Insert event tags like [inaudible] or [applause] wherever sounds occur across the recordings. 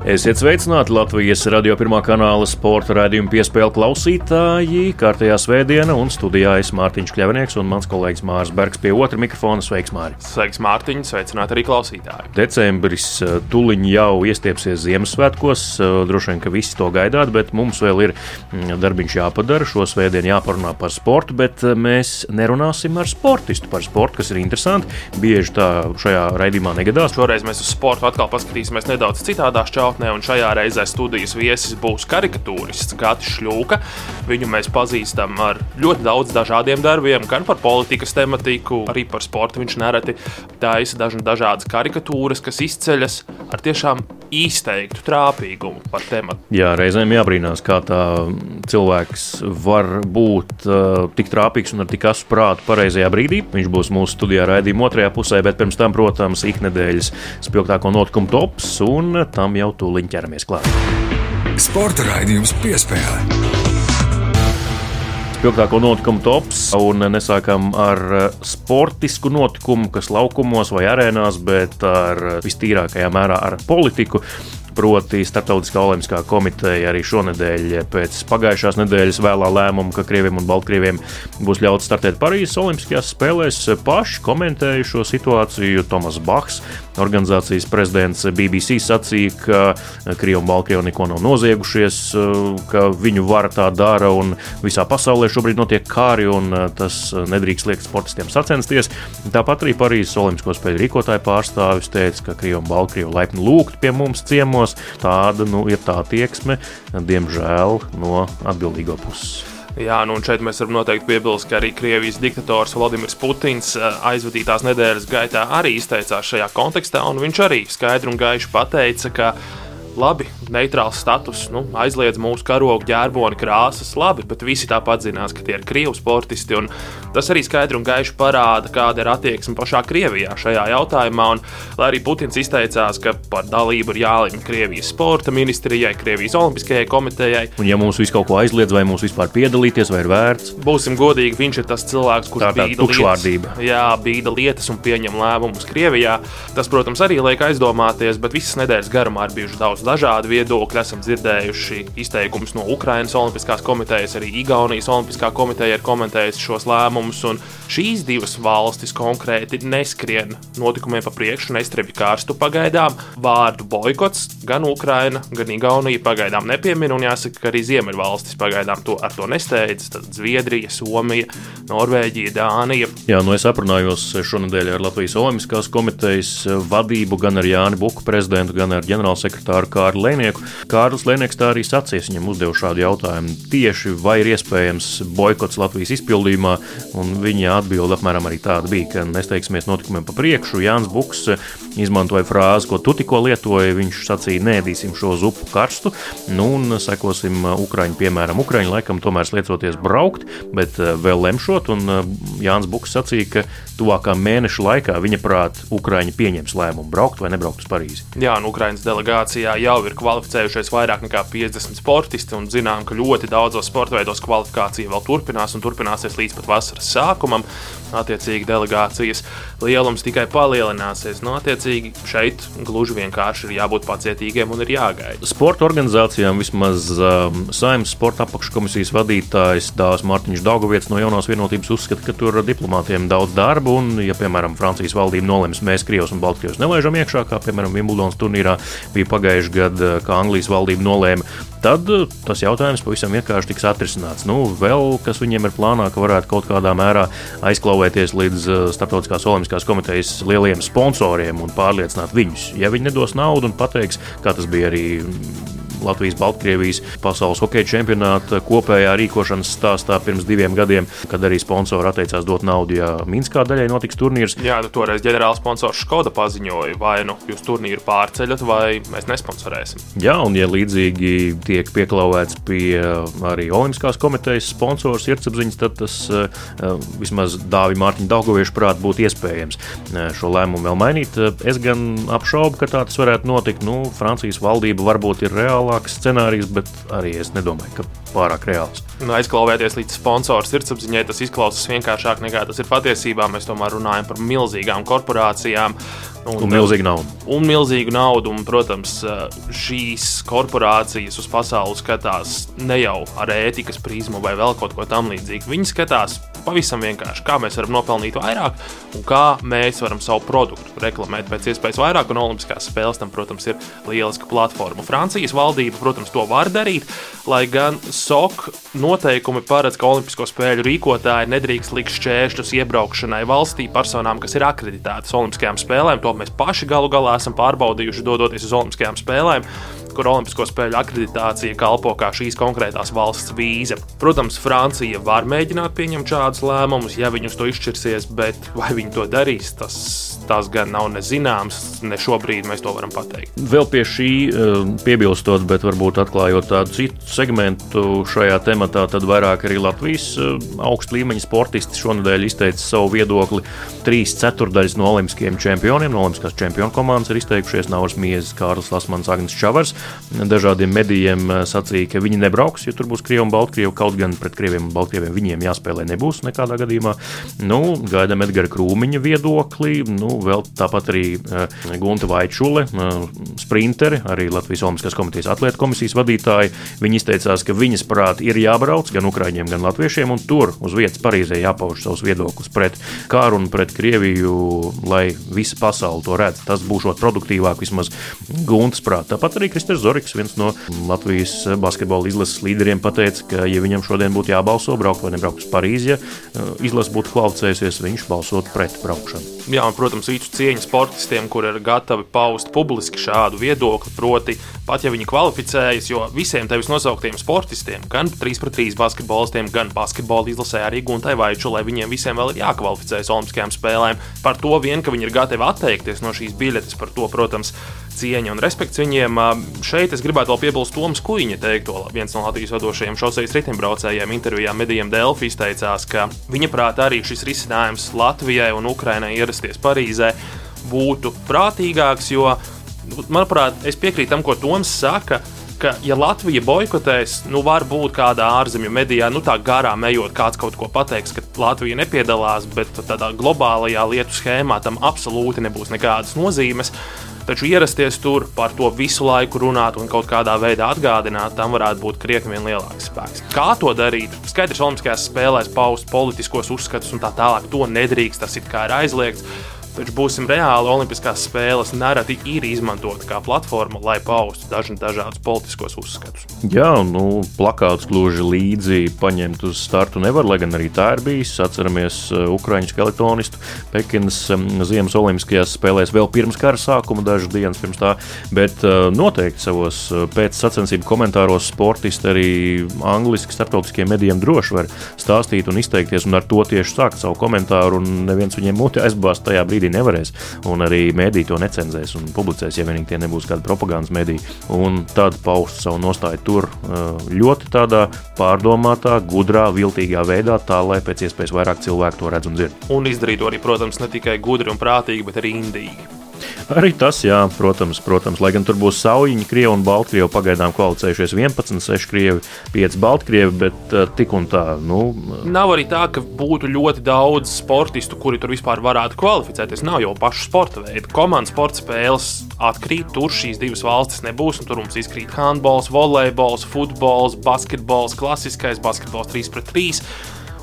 Esiet sveicināti Latvijas radio pirmā kanāla sporta raidījuma piespēle klausītāji. Kārtējā svētdiena un studijā es Mārtiņš Kļavnieks un mans kolēģis Mārs Bergs pie otra mikrofona. Sveiks, Māri! Sveiks, Mārtiņ! Sveicināt arī klausītāji! Decembris eh, tuliņ jau iestiepsies Ziemassvētkos. Eh, droši vien, ka visi to gaidāt, bet mums vēl ir mm, darbiņš jāpadara. Šo svētdienu jāparunā par sportu, bet eh, mēs nerunāsim ar sportistu par sportu, kas ir interesanti. Bieži tā šajā raidījumā negadās. Šoreiz mēs uz sportu atkal paskatīsimies nedaudz citādā šķautnē klātnē, un šajā reizē studijas viesis būs karikatūrists Gatis Šļūka. Viņu mēs pazīstam ar ļoti daudz dažādiem darbiem, gan par politikas tematiku, arī par sportu. Viņš nereti taisa dažādas karikatūras, kas izceļas ar tiešām izteiktu trāpīgumu par tematu. Jā, reizēm jābrīnās, kā tā cilvēks var būt uh, tik trāpīgs un ar tik asu prātu pareizajā brīdī. Viņš būs mūsu studijā raidījuma otrajā pusē, bet pirms tam, protams, iknedēļas spilgtāko notikumu tops, un tam jau tūlīt ķeramies klāt. Sporta raidījums piespēlē spilgtāko notikumu tops. Un nesākam ar sportisku notikumu, kas laukumos vai arēnās, bet ar vistīrākajā mērā ar politiku. Proti, Startautiskā olimpiskā komiteja arī šonadēļ, pēc pagājušās nedēļas vēlā lēmuma, ka Krieviem un Baltkrieviem būs ļauts startēt Parīzes Olimpiskajās spēlēs, paši komentēja šo situāciju. Tomas Bachs, organizācijas prezidents BBC, sacīja, ka Krievi un Baltkrievi neko nav noziegušies, ka viņu vara tā dara un visā pasaulē šobrīd notiek kāri un tas nedrīkst liekt sportistiem sacensties. Tāpat arī Parīzes Olimpisko spēļu rīkotāja pārstāvis teica, ka Krievi un Baltkrievi laipni lūgt pie mums ciemos. Tāda nu, ir tā attieksme, diemžēl, no atbildīgo puses. Jā, nu šeit mēs varam noteikti piebilst, ka arī Krievijas diktators Vladimirs Putins eh, aizvadītās nedēļas gaitā arī izteicās šajā kontekstā, un viņš arī skaidri un gaiši pateica, ka labi, neitrāls status, nu, aizliedz mūsu karogu ģērboni krāsas, labi, bet visi tāpat zinās, ka tie ir krievu sportisti. Tas arī skaidri un gaiši parāda, kāda ir attieksme pašā Krievijā šajā jautājumā. Un, lai arī Putins izteicās, ka par dalību ir jālemj Krievijas sporta ministrijai, Krievijas Olimpiskajai komitejai. Un, ja mums viss kaut ko aizliedz, vai mums vispār piedalīties, vai ir vērts? Būsim godīgi, viņš ir tas cilvēks, kurš tā bīda lietas, jā, bīda lietas un pieņem lēmumus Krievijā. Tas, protams, arī liek aizdomāties, bet visas nedēļas garumā ir bijuši daudz dažādu viedokļu. Esam dzirdējuši izteikumus no Ukrainas Olimpiskās komitejas, arī Igaunijas Olimpiskā komiteja ir komentējusi šos lēmumus. Šīs divas valstis konkrēti neskrien notikumiem pa priekšu, nestrebi kārstu pagaidām. Vārdu boikots gan Ukraina, gan Igaunija pagaidām nepiemina, un jāsaka, ka arī Ziemeļvalstis pagaidām to ar to nesteidz. Tad Zviedrija, Somija, Norvēģija, Dānija. Jā, nu es aprunājos šonadēļ ar Latvijas Olimpiskās komitejas vadību, gan ar Jāni Buku prezidentu, gan ar ģenerālsekretāru Kārlu Lēnieku. Kārlis Lēnieks tā arī sacīs, viņam uzdeva šādu jautājumu tieši vai ir iespējams boikots Latvijas izpildījumā, un viņa atbilde apmēram arī tāda bija, ka nesteigsimies notikumiem pa priekšu. Jānis Buks eh, izmantoja frāzi, ko tu tikko lietoji. Viņš sacīja, nēdīsim šo zupu karstu, nu un sekosim eh, Ukraiņu, piemēram, Ukraiņu laikam tomēr sliecoties braukt, bet eh, vēl lemšot, un Jānis Buks sacīja, ka tuvākā mēneša laikā viņa prāt Ukraiņi pieņems lēmumu braukt vai nebraukt uz Parīzi. Jā, un Ukraiņas delegācijā jau ir kvalificējušies vairāk nekā 50 sportisti, un zinām, ka ļoti daudzos sporta veidos kvalifikācija vēl turpinās un turpināsies līdz pat vasaras sākumam. Attiecīgi delegācijas lielums tikai palielināsies. Nu, attiecīgi šeit gluži vienkārši ir jābūt pacietīgiem un ir jāgaida. Sporta organizācijām vismaz um, Saimnes sporta apakškomisijas vadītājs Dārzs Mārtiņš Daugovietis no jaunās vienotības uzskata, ka tur diplomātiem daudz darba un, ja, piemēram, Francijas valdība nolems, mēs Krievus un Baltkrievus nelaižam iekšā, kā, piemēram, Wimbledonas turnīrā bija pagājuši gadu, kā Anglijas valdība nolēma, tad uh, tas jautājums pavisam vienkārši tiks atrisināts. Nu, vēl kas viņiem ir plānā, ka varētu kaut kādā mērā aizklauvēties līdz uh, Startautiskās Olimpiskās komitejas lieliem sponsoriem un pārliecināt viņus. Ja viņi nedos naudu un pateiks, kā tas bija arī Latvijas-Baltkrievijas pasaules hokeja čempionāta kopējā rīkošanas stāstā pirms diviem gadiem, kad arī sponsori atteicās dot naudu, ja Minskā daļai notiks turnīrs. Jā, nu, toreiz ģenerāla sponsors Škoda paziņoja, vai nu jūs turnīru pārceļat, vai mēs nesponsorēsim. Jā, un ja līdzīgi tiek pieklauvēts pie arī Olimpiskās komitejas sponsors sirdsapziņas, tad tas uh, vismaz Dāvi Mārtiņa Daugoviešu prāt būtu iespējams uh, šo lēmumu vēl mainīt. Es gan apšaubu, ka tā tas varētu notikt. Nu, Francijas valdība varbūt ir reālāks scenārijs, bet arī es nedomāju, ka pārāk reāls. Nu, aizklauvēties līdz sponsoru sirdsapziņai, tas izklausās vienkāršāk nekā tas ir patiesībā. Mēs tomēr runājam par milzīgām korporācijām. Un, un milzīgu naudu. Un milzīgu naudu. Un, protams, šīs korporācijas uz pasauli skatās ne jau ar ētikas prizmu vai vēl kaut ko tamlīdzīgu. Viņi skatās pavisam vienkārši, kā mēs varam nopelnīt vairāk un kā mēs varam savu produktu reklamēt pēc iespējas vairāk. Un Olimpiskās spēles tam, protams, ir lieliska platforma. Francijas valdība, protams, to var darīt, lai gan SOK noteikumi paredz, ka Olimpisko spēļu rīkotāji nedrīkst likt šķēršļus iebraukšanai valstī personām, kas ir akreditētas Olimpiskajām spēlēm. To mēs paši galu galā esam pārbaudījuši, dodoties uz Olimpiskajām spēlēm kur Olimpisko spēļu akreditācija kalpo kā šīs konkrētās valsts vīza. Protams, Francija var mēģināt pieņemt šādus lēmumus, ja viņi uz to izšķirsies, bet vai viņi to darīs, tas, tas gan nav nezināms. Ne šobrīd mēs to varam pateikt. Vēl pie šī eh, piebilstot, bet varbūt atklājot tādu citu segmentu šajā tematā, tad vairāk arī Latvijas eh, augstu līmeņa sportisti šonadēļ izteica savu viedokli. Trīs ceturdaļas no olimpiskajiem čempioniem, no olimpiskās čempionu komandas ir izteikušies Nauris Miezis, Kārlis Lasmans, Agnis Čavars dažādiem medijiem eh, sacīja, ka viņi nebrauks, jo tur būs Krievija un Baltkrievija. Kaut gan pret Krieviem un Baltkrieviem viņiem jāspēlē nebūs nekādā gadījumā. Nu, gaidām Edgara Krūmiņa viedokli, nu, vēl tāpat arī uh, Gunta Vaičule, uh, sprinteri, arī Latvijas Olimpiskās komitejas atlētu komisijas vadītāji. Viņi izteicās, ka viņas prāt ir jābrauc gan Ukraiņiem, gan Latviešiem, un tur uz vietas Parīzē jāpauž savus viedokļus pret kāru un pret Krieviju, lai visa pasaule to redz. Tas būs produktīvāk vismaz Guntas prāt. Tāpat arī Kristers Zorigs, viens no Latvijas basketbola izlases līderiem, pateica, ka, ja viņam šodien būtu jābalso, braukt vai nebraukt uz Parīzi, ja uh, izlase būtu kvalificējusies, viņš balsotu pret braukšanu. Jā, un, protams, īstu cieņu sportistiem, kur ir gatavi paust publiski šādu viedokli, proti, pat ja viņi kvalificējas, jo visiem tevis nosauktiem sportistiem, gan 3-3 basketbolistiem, gan basketbola izlasē arī Guntai Vaiču, lai viņiem visiem vēl ir jākvalificējas Olimpiskajām spēlēm. Par to vien, ka viņi ir gatavi atteikties no šīs biļetes, par to, protams, cieņa un respekts viņiem. Šeit es gribētu vēl piebilst Toms Kuiņa teikto, viens no Latvijas vadošajiem šoseis riteņbraucējiem intervijā medijiem Delfi izteicās, ka viņa prātā arī šis risinājums Latvijai un Ukrainai ierasties Parīzē būtu prātīgāks, jo, manuprāt, es piekrītu tam, ko Toms saka ka, ja Latvija boikotēs, nu, varbūt kādā ārzemju medijā, nu, tā garām ejot, kāds kaut ko pateiks, ka Latvija nepiedalās, bet tādā globālajā lietu schēmā tam absolūti nebūs nekādas nozīmes. Taču ierasties tur, par to visu laiku runāt un kaut kādā veidā atgādināt, tam varētu būt krietni vien lielāks spēks. Kā to darīt? Skaidrs, Olimpiskajās spēlēs paust politiskos uzskatus un tā tālāk. To nedrīkst, tas ir aizliegts. Taču būsim reāli, Olimpiskās spēles nereti ir izmantota kā platforma, lai paustu dažna, dažādus politiskos uzskatus. Jā, nu, plakāts gluži līdzi paņemt uz startu nevar, lai gan arī tā ir bijis. Atceramies uh, Ukrāņu skeletonistu Pekinas Ziemas Olimpiskajās spēlēs vēl pirms kara sākuma, dažas dienas pirms tā. Bet uh, noteikti savos uh, pēcsacensību komentāros sportisti arī angliski starptautiskiem medijiem droši var stāstīt un izteikties, un ar to tieši sākt savu komentāru, un neviens viņiem muti aizbāzt tajā brīdī nevarēs. Un arī mēdī to necenzēs un publicēs, ja vienīgi tie nebūs kādi propagandas mēdī. Un tad paust savu nostāju tur uh, ļoti tādā pārdomātā, gudrā, viltīgā veidā, tā lai pēc iespējas vairāk cilvēku to redz un dzird. Un izdarīt to arī, protams, ne tikai gudri un prātīgi, bet arī indīgi. Arī tas, jā, protams, protams, lai gan tur būs saujiņi, Krievija un Baltkrievija pagaidām kvalificējušies 11, 6 Krievi, 5 Baltkrievi, bet uh, tik un tā. Nu, Nav arī tā, ka būtu ļoti daudz sportistu, kuri tur vispār varētu kvalificēties. Nav jau pašu sporta veidu. Komandas sporta spēles atkrīt, tur šīs divas valstis nebūs, un tur mums izkrīt handbols, volejbols, futbols, basketbols, klasiskais basketbols 3 pret 3.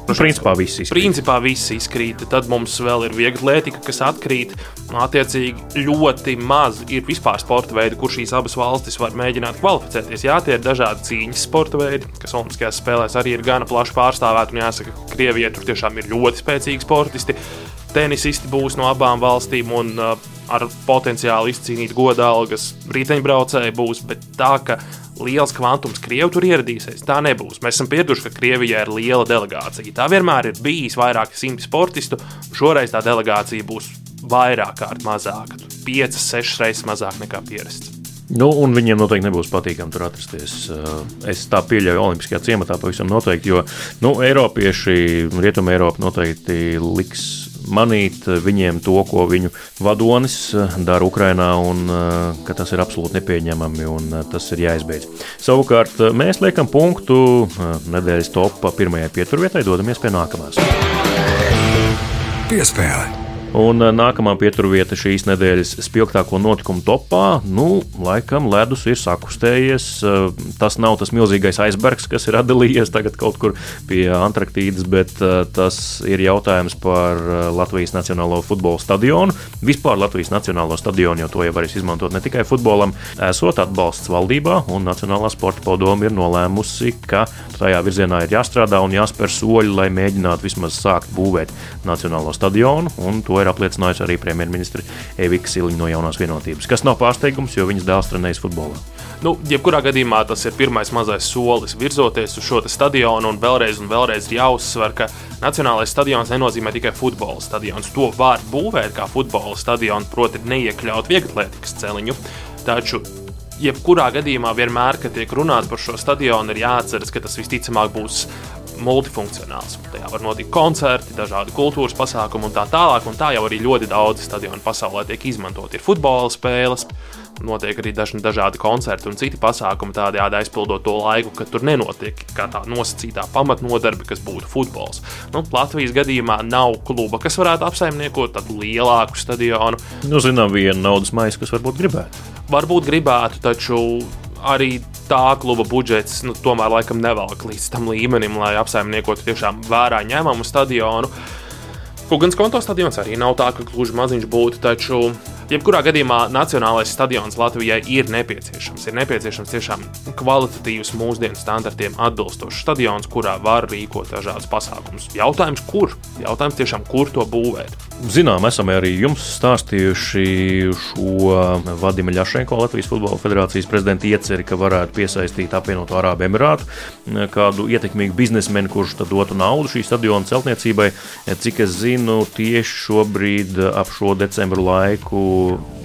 Nu, principā viss izkrīt. Principā viss izkrīt. Tad mums vēl ir viegla lētika, kas atkrīt. Attiecīgi, ļoti maz ir vispār sporta veidi, kur šīs abas valstis var mēģināt kvalificēties. Jā, tie ir dažādi cīņas sporta veidi, kas Olimpiskajās spēlēs arī ir gana plaši pārstāvēti. Un jāsaka, ka Krievijai tur tiešām ir ļoti spēcīgi sportisti. Tenisisti būs no abām valstīm un uh, ar potenciāli izcīnīt godalgas riteņbraucēji būs, bet tā, ka liels kvantums krievu tur ieradīsies. Tā nebūs. Mēs esam pieraduši, ka Krievijā ir liela delegācija. Tā vienmēr ir bijis vairāki simti sportistu. Šoreiz tā delegācija būs vairāk kārt mazāka. 5, 6 reizes mazāk nekā pierasts. Nu, un viņiem noteikti nebūs patīkami tur atrasties. Eh, es tā pieļauju, Olimpiskajā ciematā pavisam noteikti, jo nu, Eiropieši, Rietumē Eiropa noteikti liks manīt viņiem to, ko viņu vadonis eh, dara Ukrajinā, un eh, ka tas ir absolūti nepieņemami un tas ir jāizbeidz. Savukārt mēs liekam punktu nedēļas topā pirmajai pieturvietai, dodamies pie nākamās. Piespēle. Un eh, nākamā pieturvieta šīs nedēļas spilgtāko notikumu topā, nu, laikam, ledus ir sakustējies. Eh, tas nav tas milzīgais aizbergs, kas ir atdalījies tagad kaut kur pie Antarktīdas, bet eh, tas ir jautājums par Latvijas Nacionālo futbola stadionu. Vispār Latvijas Nacionālo stadionu, jo to jau varēs izmantot ne tikai futbolam, esot atbalsts valdībā, un Nacionālā sporta padome ir nolēmusi, ka tajā virzienā ir jāstrādā un jāspēr soļi, lai mēģinātu vismaz sākt būvēt Nacionālo stadionu. To ir apliecinājusi arī premjerministra Evika Siliņa no jaunās vienotības. Kas nav pārsteigums, jo viņas dēls trenējas futbolā. Nu, jebkurā gadījumā tas ir pirmais mazais solis virzoties uz šo stadionu, un vēlreiz, un vēlreiz ir jāuzsver, ka Nacionālais stadions nenozīmē tikai futbola stadions. To var būvēt kā futbola stadionu, proti, neiekļaut vieglatlētikas celiņu. Taču jebkurā gadījumā, vienmēr, kad tiek runāts par šo stadionu, ir jāatceras, ka tas visticamāk būs multifunkcionāls. Tajā var notikt koncerti, dažādi kultūras pasākumi un tā tālāk. Un tā jau arī ļoti daudz stadionu pasaulē tiek izmantot. Ir futbola spēles, notiek arī daži, dažādi koncerti un citi pasākumi, tādējādi aizpildot to laiku, kad tur nenotiek kā tā nosacītā pamatnodarbe, kas būtu futbols. Nu, Latvijas gadījumā nav kluba, kas varētu apsaimniekot tādu lielāku stadionu. Nu, zinām, viena naudas maisa, kas varbūt gribētu. Varbūt gribētu, taču arī tā kluba budžets nu, tomēr laikam nevelk līdz tam līmenim, lai apsaimniekotu tiešām vērā ņemamu stadionu. Kungans konto stadions arī nav tā, ka gluži maziņš būtu, taču Jebkurā gadījumā nacionālais stadions Latvijai ir nepieciešams. Ir nepieciešams tiešām kvalitatīvs, mūsdienu standartiem atbilstošs stadions, kurā var rīkot dažādas pasākumus. Jautājums, kur? Jautājums tiešām, kur to būvēt? Zinām, esam arī jums stāstījuši šo Vadimu Ļašenko, Latvijas Futbola Federācijas prezidenta ieceri, ka varētu piesaistīt apvienoto Arābu Emirātu kādu ietekmīgu biznesmeni, kurš tad dotu naudu šī stadiona celtniecībai. Cik es zinu, tieši šobrīd ap šo decembru laiku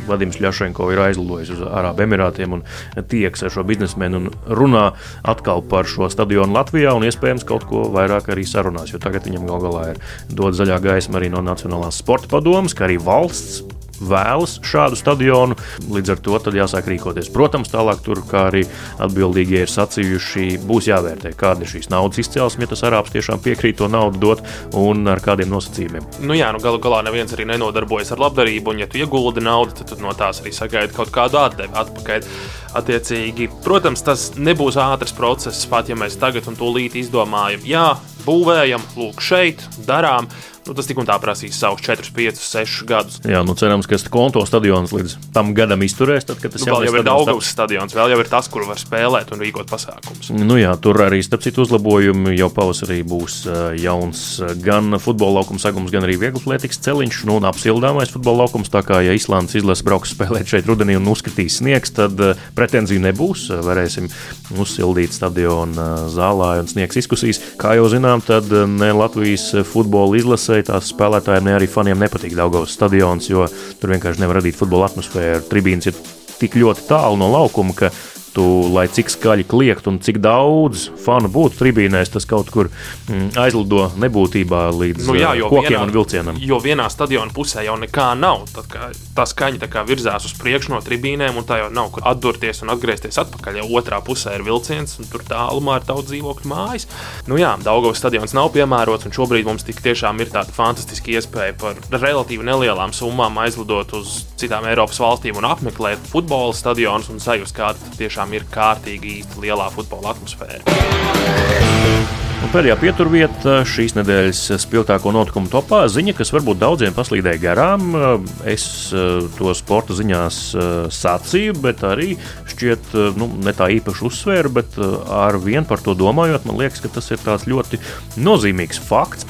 Vladimirs Ļašenko ir aizlidojis uz Arābu Emirātiem un tieks ar šo biznesmenu un runā atkal par šo stadionu Latvijā un iespējams kaut ko vairāk arī sarunās, jo tagad viņam gal galā ir dot zaļā gaisma arī no Nacionālās sporta padomas, kā arī valsts vēlas šādu stadionu. Līdz ar to jāsāk rīkoties. Protams, tālāk tur, kā arī atbildīgie ir sacījuši, būs jāvērtē, kāda ir šīs naudas izcelsme, ja tas arābs tiešām piekrīt to naudu dot un ar kādiem nosacījumiem. Nu jā, nu galu galā neviens arī nenodarbojas ar labdarību, un ja tu ieguldi naudu, tad, tad no tās arī sagaidi kaut kādu atdevi atpakaļ. Attiecīgi, protams, tas nebūs ātrs process, pat ja mēs tagad un tūlīt izdomājam, jā, būvējam, lūk, šeit, darām. Nu, tas tik un tā prasīs savus 4, 5, 6 gadus. Jā, nu cerams, ka konto stadions līdz tam gadam izturēs. Tad, tas nu, jau ir Daugavas stadions, vēl jau ir tas, kur var spēlēt un rīkot pasākumus. Nu jā, tur arī starp citu uzlabojumi jau pavasarī būs jauns gan futbola laukums, sagums, gan arī vieglatlētikas celiņš nu, un apsildāmais futbola laukums. Tā kā ja Islandes izlase brauks spēlēt šeit rudenī un uzskatīs sniegs, tad pretenziju nebūs. Varēsim uzsildīt stadionu zālē un sniegs izkusīs. Kā jau zinām, tad ne Latvijas futbola izlase tās spēlētājiem, ne arī faniem nepatīk Daugavas stadions, jo tur vienkārši nevar radīt futbola atmosfēru. Tribīns ir tik ļoti tālu no laukuma, ka tu, lai cik skaļi kliegt un cik daudz fanu būtu tribīnēs, tas kaut kur mm, aizlido nebūtībā līdz nu, jā, kokiem vienā, un vilcienam. Jo vienā stadiona pusē jau nekā nav. Tad, tā skaņa tā virzās uz priekšu no tribīnēm, un tā jau nav kur atdurties un atgriezties atpakaļ. Ja otrā pusē ir vilciens, un tur tālumā ir daudz dzīvokļu mājas. Nu jā, Daugavas stadions nav piemērots, un šobrīd mums tik tiešām ir tāda fantastiska iespēja par relatīvi nelielām summām aizlidot uz citām Eiropas valstīm un apmeklēt futbola stadionus un sajust, kāda tiešām tiešām ir kārtīgi īsta lielā futbola atmosfēra. Un pēdējā pieturvieta šīs nedēļas spilgtāko notikumu topā - ziņa, kas varbūt daudziem paslīdēja garām. Es eh, to sporta ziņās eh, sacīju, bet arī šķiet, eh, nu, ne tā īpaši uzsvēru, bet ar vienu par to domājot, man liekas, ka tas ir tāds ļoti nozīmīgs fakts.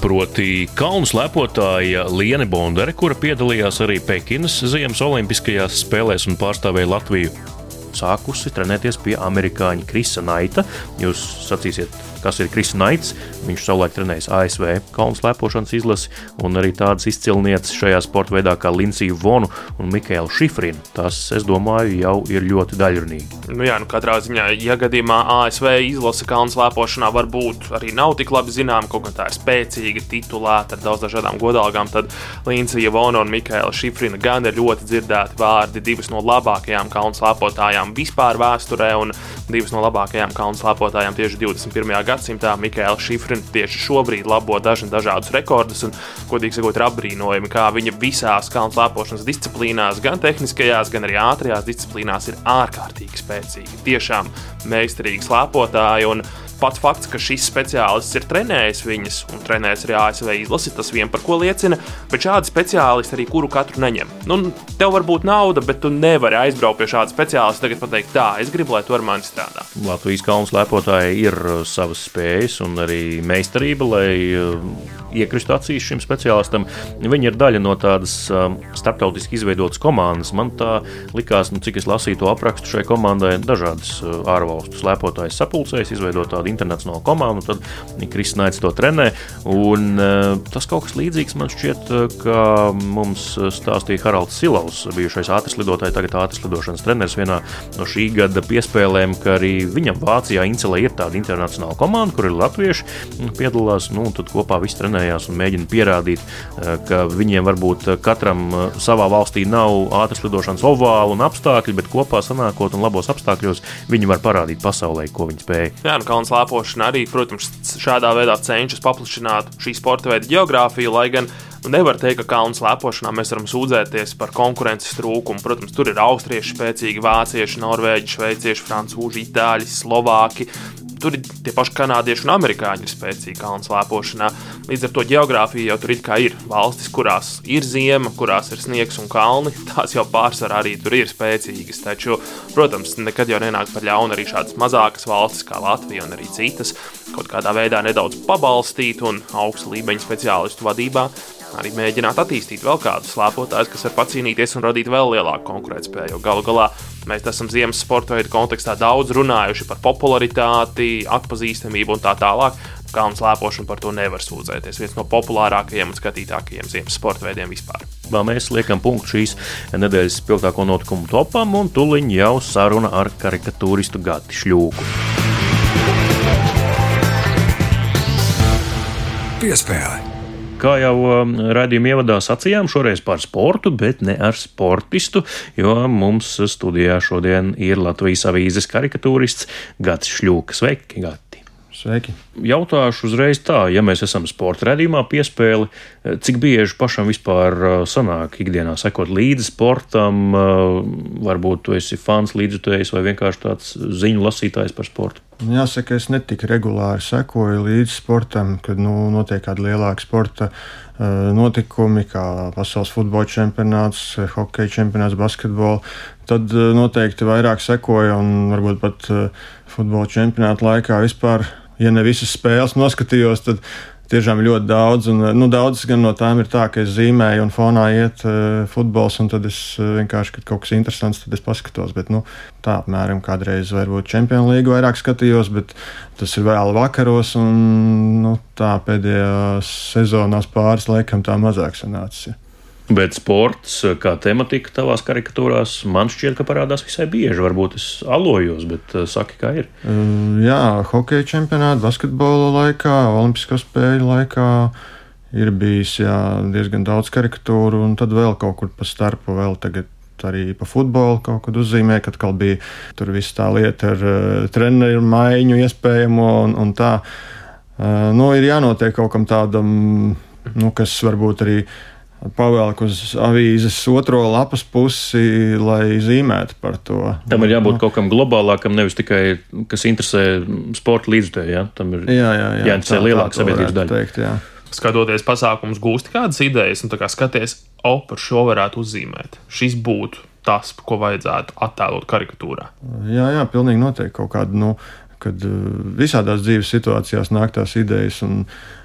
Proti, kalnu lepotāja Liene Bondere, kura piedalījās arī Pekinas Ziemas Olimpiskajās spēlēs un pārstāvēja Latviju sākusi trenēties pie amerikāņa Krisa Naita. Jūs sacīsiet, kas ir Kris Naits. Viņš savulaik trenējis ASV kalnu slēpošanas izlasi un arī tādas izcilnieces šajā sporta veidā kā Lincija Vonu un Mikēla Šifrina. Tas, es domāju, jau ir ļoti daļrunīgi. Nu jā, nu katrā ziņā, ja gadījumā ASV izlase kalnu slēpošanā varbūt arī nav tik labi zināma, kaut gan tā ir spēcīga, titulēta ar daudz dažādām godalgām, tad Lincija Vona un Mikēla Šifrina gan ir ļoti dzirdēti vārdi, divas no labākajām kalnu slēpotājām vispār vēsturē un divas no labākajām kalnu slēpotājām tieši 21. gadsimtā gadsimtā Mikēla Šifrina tieši šobrīd labo dažni dažādus rekordus, un, godīgi sakot, ir apbrīnojami, kā viņa visās kalnu slēpošanas disciplīnās, gan tehniskajās, gan arī ātrajās disciplīnās ir ārkārtīgi spēcīgi. Tiešām meistarīgi slēpotāji. Pats fakts, ka šis speciālists ir trenējis viņas un trenējis arī ASV izlasi, tas vien par ko liecina. Bet šādi speciālisti arī kuru katru neņem. Nu, tev var būt nauda, bet tu nevari aizbraukt pie šāda speciālista. Tagad pateikt, tā, es gribu, lai tu ar mani strādā. Latvijas kalnu slēpotāji ir uh, savas spējas un arī meistarība, lai uh, iekristu acīs šim speciālistam. Viņi ir daļa no tādas um, starptautiski izveidotas komandas. Man tā likās, nu, cik es lasīju to aprakstu šai komandai, dažādas uh, ārvalstu slēpotājs sapulcējas, izveidot tādu internacionālu komandu. Tad Kristīnaits to trenē. Un, uh, tas kaut kas līdzīgs man šķiet, uh, ka mums stāstīja Haralds Silovs, bijušais ātris lidotājs, tagad ātris lidošanas treneris vienā no šī gada piespēlēm, ka arī viņam Vācijā Incelē ir tāda internacionāla komanda, kur ir latvieši piedalās. Nu, tad kopā viss trenē trenējās un mēģina pierādīt, eh, ka viņiem varbūt eh, katram eh, savā valstī nav ātras lidošanas ovāla un apstākļi, bet kopā sanākot un labos apstākļos viņi var parādīt pasaulē, ko viņi spēj. Jā, nu, kalnu slēpošana arī, protams, šādā veidā cenšas paplašināt šī sporta veida geogrāfiju, lai gan nevar teikt, ka kalnu slēpošanā mēs varam sūdzēties par konkurences trūkumu. Protams, tur ir austrieši, spēcīgi vācieši, norvēģi, šveicieši, francūži, itāļi, slovāki. Tur ir tie paši kanādieši un amerikāņi ir spēcīgi kalnu slēpošanā. Līdz ar to geogrāfija jau tur ir valstis, kurās ir ziema, kurās ir sniegs un kalni. [laughs] Tās jau pārsvarā arī tur ir spēcīgas. Taču, protams, nekad jau nenāk par ļaunu arī šādas mazākas valstis kā Latvija un arī citas kaut kādā veidā nedaudz pabalstīt un augsta līmeņa speciālistu vadībā arī mēģināt attīstīt vēl kādus slēpotājus, kas var pacīnīties un radīt vēl lielāku konkurētspēju. Galu galā mēs esam ziemas sporta veidu kontekstā daudz runājuši par popularitāti, atpazīstamību un tā tālāk. Kalnu slēpošanu par to nevar sūdzēties. Viens no populārākajiem un skatītākajiem ziemas sporta veidiem vispār. Vēl mēs liekam punktu šīs nedēļas spilgtāko notikumu topam, un tuliņ jau saruna ar karikatūristu Gati Šļūku. Piespēle kā jau um, raidījuma ievadā sacījām, šoreiz par sportu, bet ne ar sportistu, jo mums studijā šodien ir Latvijas avīzes karikatūrists Gats Šļūks. Sveiki, Gati! Sveiki! Jautāšu uzreiz tā, ja mēs esam sporta redzījumā piespēli, cik bieži pašam vispār uh, sanāk ikdienā sekot līdzi sportam, uh, varbūt tu esi fans līdzjutējs vai vienkārši tāds ziņu lasītājs par sportu? Jāsaka, es netik regulāri sekoju līdzi sportam, kad nu, notiek kāda lielāka sporta notikumi, kā pasaules futbola čempionāts, hokeja čempionāts, basketbols. Tad noteikti vairāk sekoju un varbūt pat futbola čempionāta laikā vispār, ja ne visas spēles noskatījos, tad tiešām ļoti daudz. Un, nu, daudz no tām ir tā, ka es zīmēju un fonā iet uh, futbols, un tad es uh, vienkārši, kad kaut kas interesants, tad es paskatos. Bet, nu, tā apmēram kādreiz varbūt Champions League vairāk skatījos, bet tas ir vēl vakaros, un nu, tā pēdējās sezonās pāris laikam tā mazāk sanācis. Bet sports, kā tematika tavās karikatūrās, man šķiet, ka parādās visai bieži. Varbūt es alojos, bet uh, saki, kā ir. Uh, jā, hokeja čempionāta, basketbola laikā, olimpisko spēļu laikā ir bijis jā, diezgan daudz karikatūru, un tad vēl kaut kur pa starpu vēl tagad arī pa futbolu kaut kad uzzīmē, kad atkal bija tur viss tā lieta ar uh, treneru maiņu iespējamo un, un tā. Uh, nu, ir jānotiek kaut kam tādam, nu, kas varbūt arī pavēlk uz avīzes otro lapas pusi, lai zīmētu par to. Tam ir jābūt nu. kaut kam globālākam, nevis tikai kas interesē sporta līdzekļu. Ja? Tam ir jā, jā, jā, jāinteresē lielāka sabiedrības daļa. Teikt, jā. Skatoties pasākumus, gūsti kādas idejas, un kā skaties, o, par šo varētu uzzīmēt. Šis būtu tas, ko vajadzētu attēlot karikatūrā. Jā, jā, pilnīgi noteikti kaut kāda. Nu, kad visādās dzīves situācijās nāk tās idejas.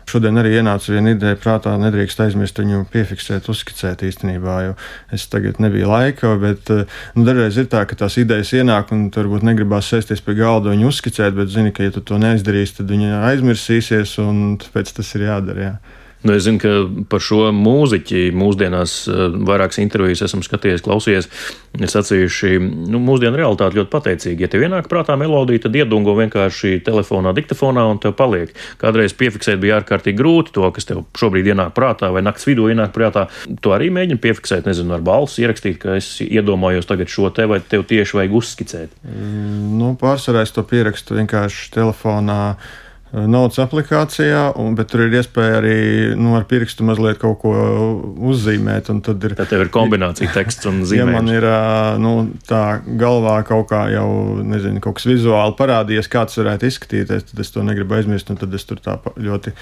Šodien arī ienāca viena ideja, prātā nedrīkst aizmirst viņu piefiksēt, uzskicēt īstenībā, jo es tagad nebiju laika, bet nu, dažreiz ir tā, ka tās idejas ienāk un varbūt negribās sēsties pie galda un uzskicēt, bet zini, ka ja tu to neizdarīsi, tad viņa aizmirsīsies un tāpēc tas ir jādara. Jā. Nu, es zinu, ka par šo mūziķi mūsdienās eh, vairākas intervijas esmu skatījies, klausījies. Ir sacījuši, nu, mūsdienu realitāte ļoti pateicīga. Ja tev ienāk prātā melodija, tad iedungo vienkārši telefonā, diktafonā un tev paliek. Kādreiz piefiksēt bija ārkārtīgi grūti to, kas tev šobrīd ienāk prātā vai naktas vidū ienāk prātā. To arī mēģini piefiksēt, nezinu, ar balsi ierakstīt, ka es iedomājos tagad šo te vai tev tieši vajag uzskicēt. Mm, nu, pārsvarā es to pierakstu vienkārši telefonā naudas aplikācijā, un, bet tur ir iespēja arī nu, ar pirkstu mazliet kaut ko uzzīmēt. Tad, ir, tad ir kombinācija teksts un zīmējums. Ja man ir nu, tā galvā kaut kā jau, nezinu, kaut kas vizuāli parādījies, kāds varētu izskatīties, tad es to negribu aizmirst, un tad es tur tā ļoti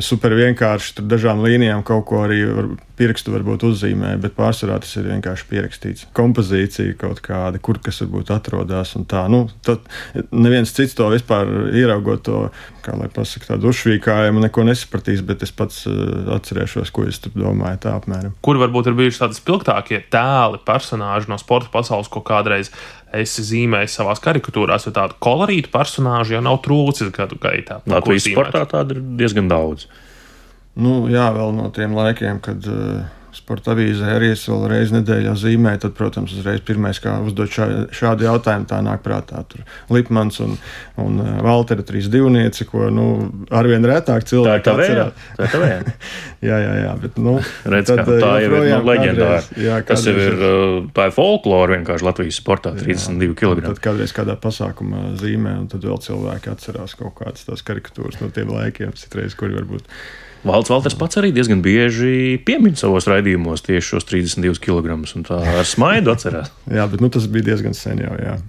super vienkārši ar dažām līnijām kaut ko arī var, pirkstu varbūt uzzīmē, bet pārsvarā tas ir vienkārši pierakstīts. Kompozīcija kaut kāda, kur kas varbūt atrodas un tā. Nu, tad neviens cits to vispār ieraugot to, kā lai pasakā, tādu uzšvīkājumu, neko nesapratīs, bet es pats uh, atcerēšos, ko es tur domāju tā apmēram. Kur varbūt ir bijuši tādi spilgtākie tēli, personāži no sporta pasaules, ko kādreiz esi zīmējis savā karikatūrās, vai tādu kolorītu personāžu jau nav trūcis gadu gaitā. Latvijas sportā tādu ir diezgan daudz. Nu, jā, vēl no tiem laikiem, kad uh, sporta avīzē arī es vēl reizi nedēļā zīmēju, tad, protams, uzreiz pirmais, kā uzdot šā, šādu jautājumu, tā nāk prātā. Tur Lipmans un, un uh, Valtera trīs divnieci, ko nu, arvien retāk cilvēki tā atcerās. Tā ir tā [laughs] jā, jā, jā, bet, nu, Redz, tad, kā, tā jau ir nu, leģendāra. Tas jau ir, uh, tā ir folklora vienkārši Latvijas sportā, 32 kg. Tad kādreiz kādā pasākumā zīmē, un tad vēl cilvēki atcerās kaut kādas tās karikatūras no tiem laikiem, citreiz, kuri varbūt Valds Valters pats arī diezgan bieži piemin savos raidījumos tieši šos 32 kg. Tā ar smaidu atcerās. [laughs] jā, bet nu, tas bija diezgan sen jau. Jā.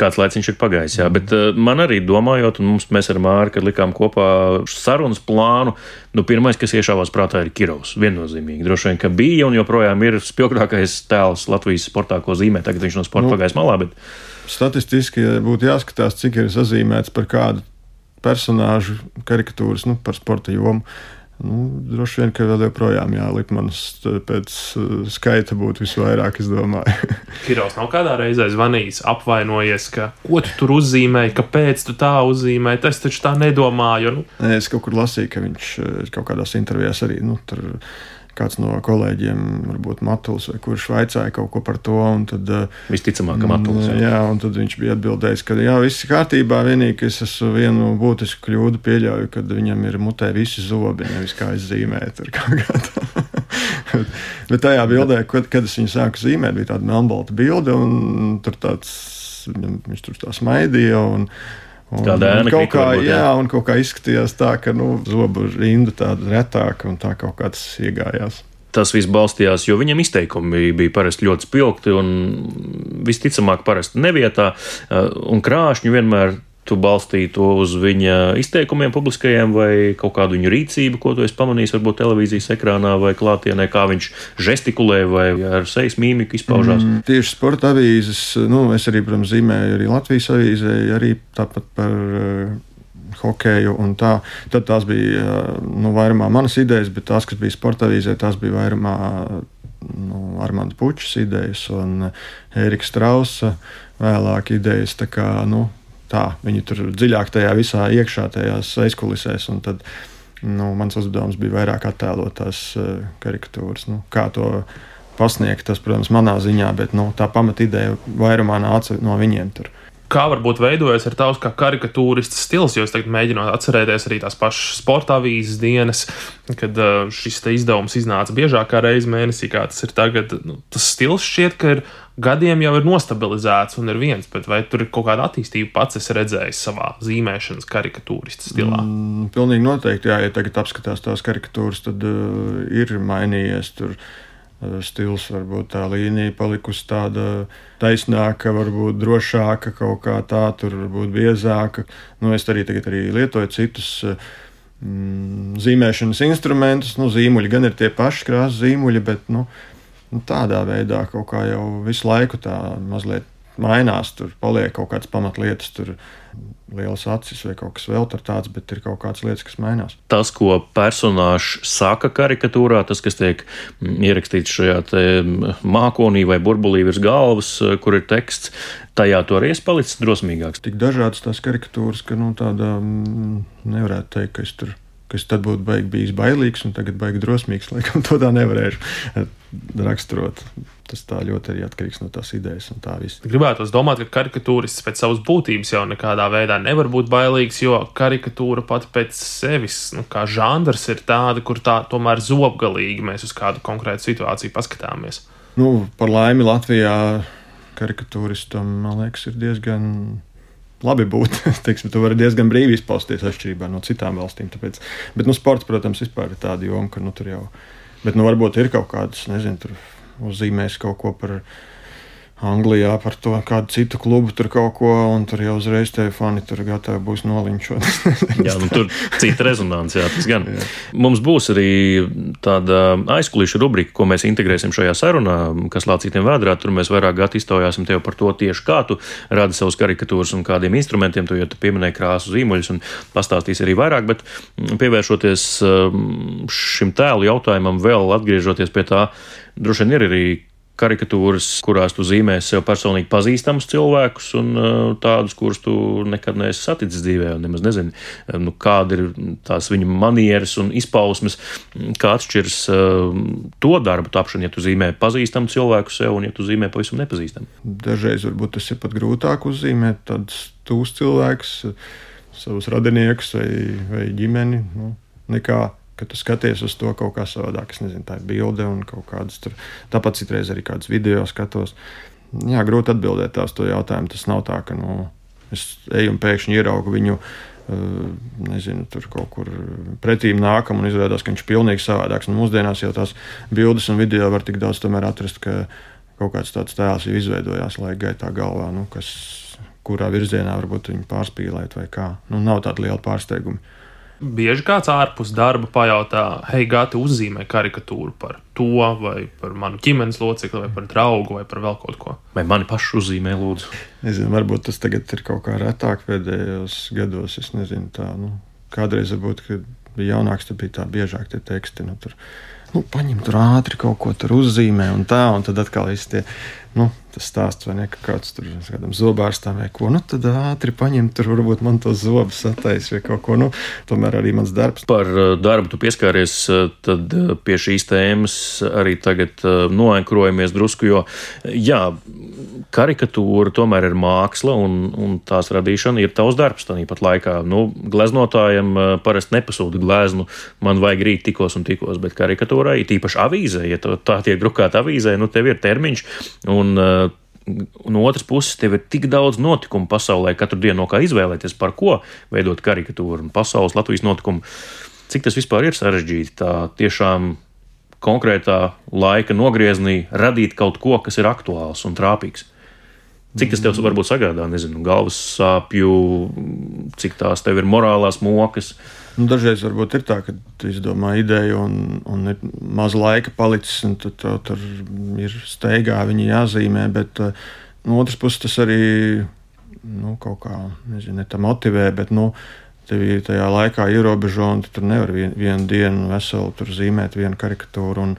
Kāds laiks viņš ir pagājis, jā, bet uh, man arī domājot, un mums, mēs ar Māru, kad likām kopā sarunas plānu, nu, pirmais, kas iešāvās prātā, ir Kirovs. Viennozīmīgi. Droši vien, ka bija un joprojām ir spilgtākais tēls Latvijas sportā, ko zīmē. Tagad viņš no sporta nu, pagājis malā. Bet... Statistiski būtu jāskatās, cik ir sazīmēts par kādu personāžu karikatūras, nu, par sporta jomu. Nu, droši vien, ka vēl joprojām jālipmanas pēc uh, skaita būtu visvairāk, es domāju. [laughs] Kirovs nav kādā reizē zvanījis, apvainojies, ka ko tu tur uzzīmēji, kāpēc tu tā uzzīmēji. Es taču tā nedomāju. Nu. Es kaut kur lasīju, ka viņš uh, kaut kādās intervijās arī nu, tur kāds no kolēģiem, varbūt Matuls, vai kurš vaicāja kaut ko par to. Tad, eh, Visticamāk, ka Matuls. Jā. jā, un tad viņš bija atbildējis, ka jā, viss ir kārtībā. Vienīgi, ka es esmu vienu būtisku kļūdu pieļauju, kad viņam ir mutē visi zobi, nevis kā es zīmēju. [laughs] bet, bet tajā bildē, kad, kad es viņu sāku zīmēt, bija tāda melnbalta bilde, un tur tāds, viņš tur tā smaidīja. Un, Tāda ēna kaut kā, varbūt, jā. jā, un kaut kā izskatījās tā, ka nu, zobu rinda tāda retāka un tā kaut kā tas iegājās. Tas viss balstījās, jo viņam izteikumi bija parasti ļoti spilgti un visticamāk, parasti nevietā, un krāšņi vienmēr tu balstīji to uz viņa izteikumiem publiskajiem vai kaut kādu viņa rīcību, ko tu esi pamanījis varbūt televīzijas ekrānā vai klātienē, kā viņš žestikulē vai ar sejas mīmiku izpaužās? Mm, tieši sporta avīzes, nu, es arī, protams, zīmēju arī Latvijas avīzē, arī tāpat par uh, hokeju un tā. Tad tās bija uh, nu, vairumā manas idejas, bet tās, kas bija sporta avīzē, tās bija vairumā nu, Armāns Puķis idejas un Ērika Strausa vēlāk idejas. Kā, nu, tā, viņi tur dziļāk tajā visā iekšā, tajās aizkulisēs. Tad nu, mans uzdevums bija vairāk attēlot tās uh, karikatūras. Nu, kā to pasniegt, tas, protams, manā ziņā, bet nu, tā pamatideja vairumā nāca no viņiem. Tur kā varbūt veidojas ar tavs kā karikatūristas stils, jo es tagad mēģinu atcerēties arī tās pašas sporta avīzes dienas, kad uh, šis izdevums iznāca biežāk kā reizi mēnesī, kā tas ir tagad. Nu, tas stils šķiet, ka ir gadiem jau ir nostabilizēts un ir viens, bet vai tur ir kaut kāda attīstība pats es redzēju savā zīmēšanas karikatūristas stilā? Mm, pilnīgi noteikti, jā, ja tagad apskatās tās karikatūras, tad uh, ir mainījies tur. Uh, stils, varbūt tā līnija palikusi tāda taisnāka, varbūt drošāka, kaut kā tā, tur varbūt biezāka. Nu, es arī tagad arī lietoju citus mm, zīmēšanas instrumentus. Nu, zīmuļi gan ir tie paši krāsas zīmuļi, bet nu, nu, tādā veidā kaut kā jau visu laiku tā mazliet mainās, tur paliek kaut kādas pamatlietas, tur lielas acis vai kaut kas vēl tāds, bet ir kaut kādas lietas, kas mainās. Tas, ko personāžs saka karikatūrā, tas, kas tiek mm, ierakstīts šajā mm, mākonī vai burbulī virs galvas, eh, kur ir teksts, tajā to arī es palicis drosmīgāks. Tik dažādas tās karikatūras, ka nu, tāda mm, nevarētu teikt, ka es tur kas tad būtu baigi bijis bailīgs un tagad baigi drosmīgs. [laughs] Laikam to tā nevarēšu raksturot. Tas tā ļoti arī atkarīgs no tās idejas un tā visa. Gribētu domāt, ka karikatūrists pēc savas būtības jau nekādā veidā nevar būt bailīgs, jo karikatūra pat pēc sevis, nu, kā žanrs, ir tāda, kur tā tomēr zobgalīgi mēs uz kādu konkrētu situāciju paskatāmies. Nu, par laimi Latvijā karikatūristam, man liekas, ir diezgan labi būt. [laughs] Teiksim, tu vari diezgan brīvi izpausties atšķirībā no citām valstīm. Tāpēc. Bet, nu, sports, protams, ir tāda joma, ka nu, tur jau. Bet, nu, varbūt ir kaut kādas, nezinu, tur uzzīmēs kaut ko par viņu Anglijā par to kādu citu klubu tur kaut ko, un tur jau uzreiz tie fani tur gatavi būs nolinčot. jā, nu, tur cita rezonance, jā, tas gan. Jā. Mums būs arī tāda aizkulisku rubrika, ko mēs integrēsim šajā sarunā, kas lācītiem vēdrā. Tur mēs vairāk gati iztaujāsim tev par to tieši kā tu radi savus karikatūras un kādiem instrumentiem, tu jau tu pieminēji krāsu zīmuļus un pastāstīs arī vairāk, bet pievēršoties um, šim tēlu jautājumam, vēl atgriežoties pie tā, droši vien ir arī karikatūras, kurās tu zīmē sev personīgi pazīstamus cilvēkus un uh, tādus, kurus tu nekad neesi saticis dzīvē, un nemaz nezini, uh, nu, kāda ir tās viņa manieres un izpausmes, kā atšķiras uh, to darbu tapšana, ja tu zīmē pazīstamu cilvēku sev un ja tu zīmē pavisam nepazīstamu. Dažreiz varbūt tas ir pat grūtāk uzzīmēt tādus tūs cilvēkus, savus radiniekus vai, vai ģimeni, nu, nekā ka tu skaties uz to kaut kā savādāk. Es nezinu, tā ir bilde un kaut kādas tur. Tāpat citreiz arī kādas video skatos. Jā, grūti atbildēt uz to jautājumu. Tas nav tā, ka nu, es eju un pēkšņi ieraugu viņu. Uh, nezinu, tur kaut kur pretīm nākam un izrādās, ka viņš ir pilnīgi savādāks. Un mūsdienās jau tās bildes un video var tik daudz atrast, ka kaut kāds tāds tēls jau izveidojās laika gaitā galvā, nu, kas, kurā virzienā varbūt viņu pārspīlēt vai kā. Nu, nav tāda liela pārsteiguma. Bieži kāds ārpus darba pajautā, hei, gāti uzzīmē karikatūru par to, vai par manu ģimenes locekli, vai par draugu, vai par vēl kaut ko. Vai mani pašu uzzīmē, lūdzu? Nezinu, varbūt tas tagad ir kaut kā retāk pēdējos gados. Es nezinu, tā, nu, kādreiz varbūt, kad bija jaunāks, tad bija tā biežāk tie teksti. Nu, tur, nu, paņem tur ātri kaut ko tur uzzīmē un tā, un tad atkal viss tie nu, tas stāsts, vai ne, ka kāds tur kādam zobārstam vai ko, nu tad ātri paņem, tur varbūt man tos zobus satais vai kaut ko. Nu, tomēr arī mans darbs. Par darbu tu pieskāries tad pie šīs tēmas arī tagad noenkrojamies drusku, jo jā, karikatūra tomēr ir māksla un, un tās radīšana ir tavs darbs tāpat laikā. Nu, gleznotājiem parasti nepasūta gleznu, man vajag rīt tikos un tikos, bet karikatūrai, tīpaši avīzē, ja tā tiek drukāta avīzē, nu tev ir termiņš. Un Un, uh, no otras puses, tev ir tik daudz notikumu pasaulē, katru dienu no kā izvēlēties, par ko veidot karikatūru un pasaules Latvijas notikumu. Cik tas vispār ir sarežģīti tā tiešām konkrētā laika nogriezienī radīt kaut ko, kas ir aktuāls un trāpīgs. Cik tas tev varbūt sagādā, nezinu, galvas sāpju, cik tās tev ir morālās mokas. Uh, Nu, dažreiz varbūt ir tā, ka tu izdomā ideju un, un ir maz laika palicis, un tad tev tur ir steigā viņa jāzīmē. Bet uh, no otras puses tas arī nu, kaut kā nezinu, ne motivē. Bet, nu, Tev tajā laikā ierobežo, un tu tur nevar vien, vienu dienu veselu zīmēt vienu karikatūru. Un,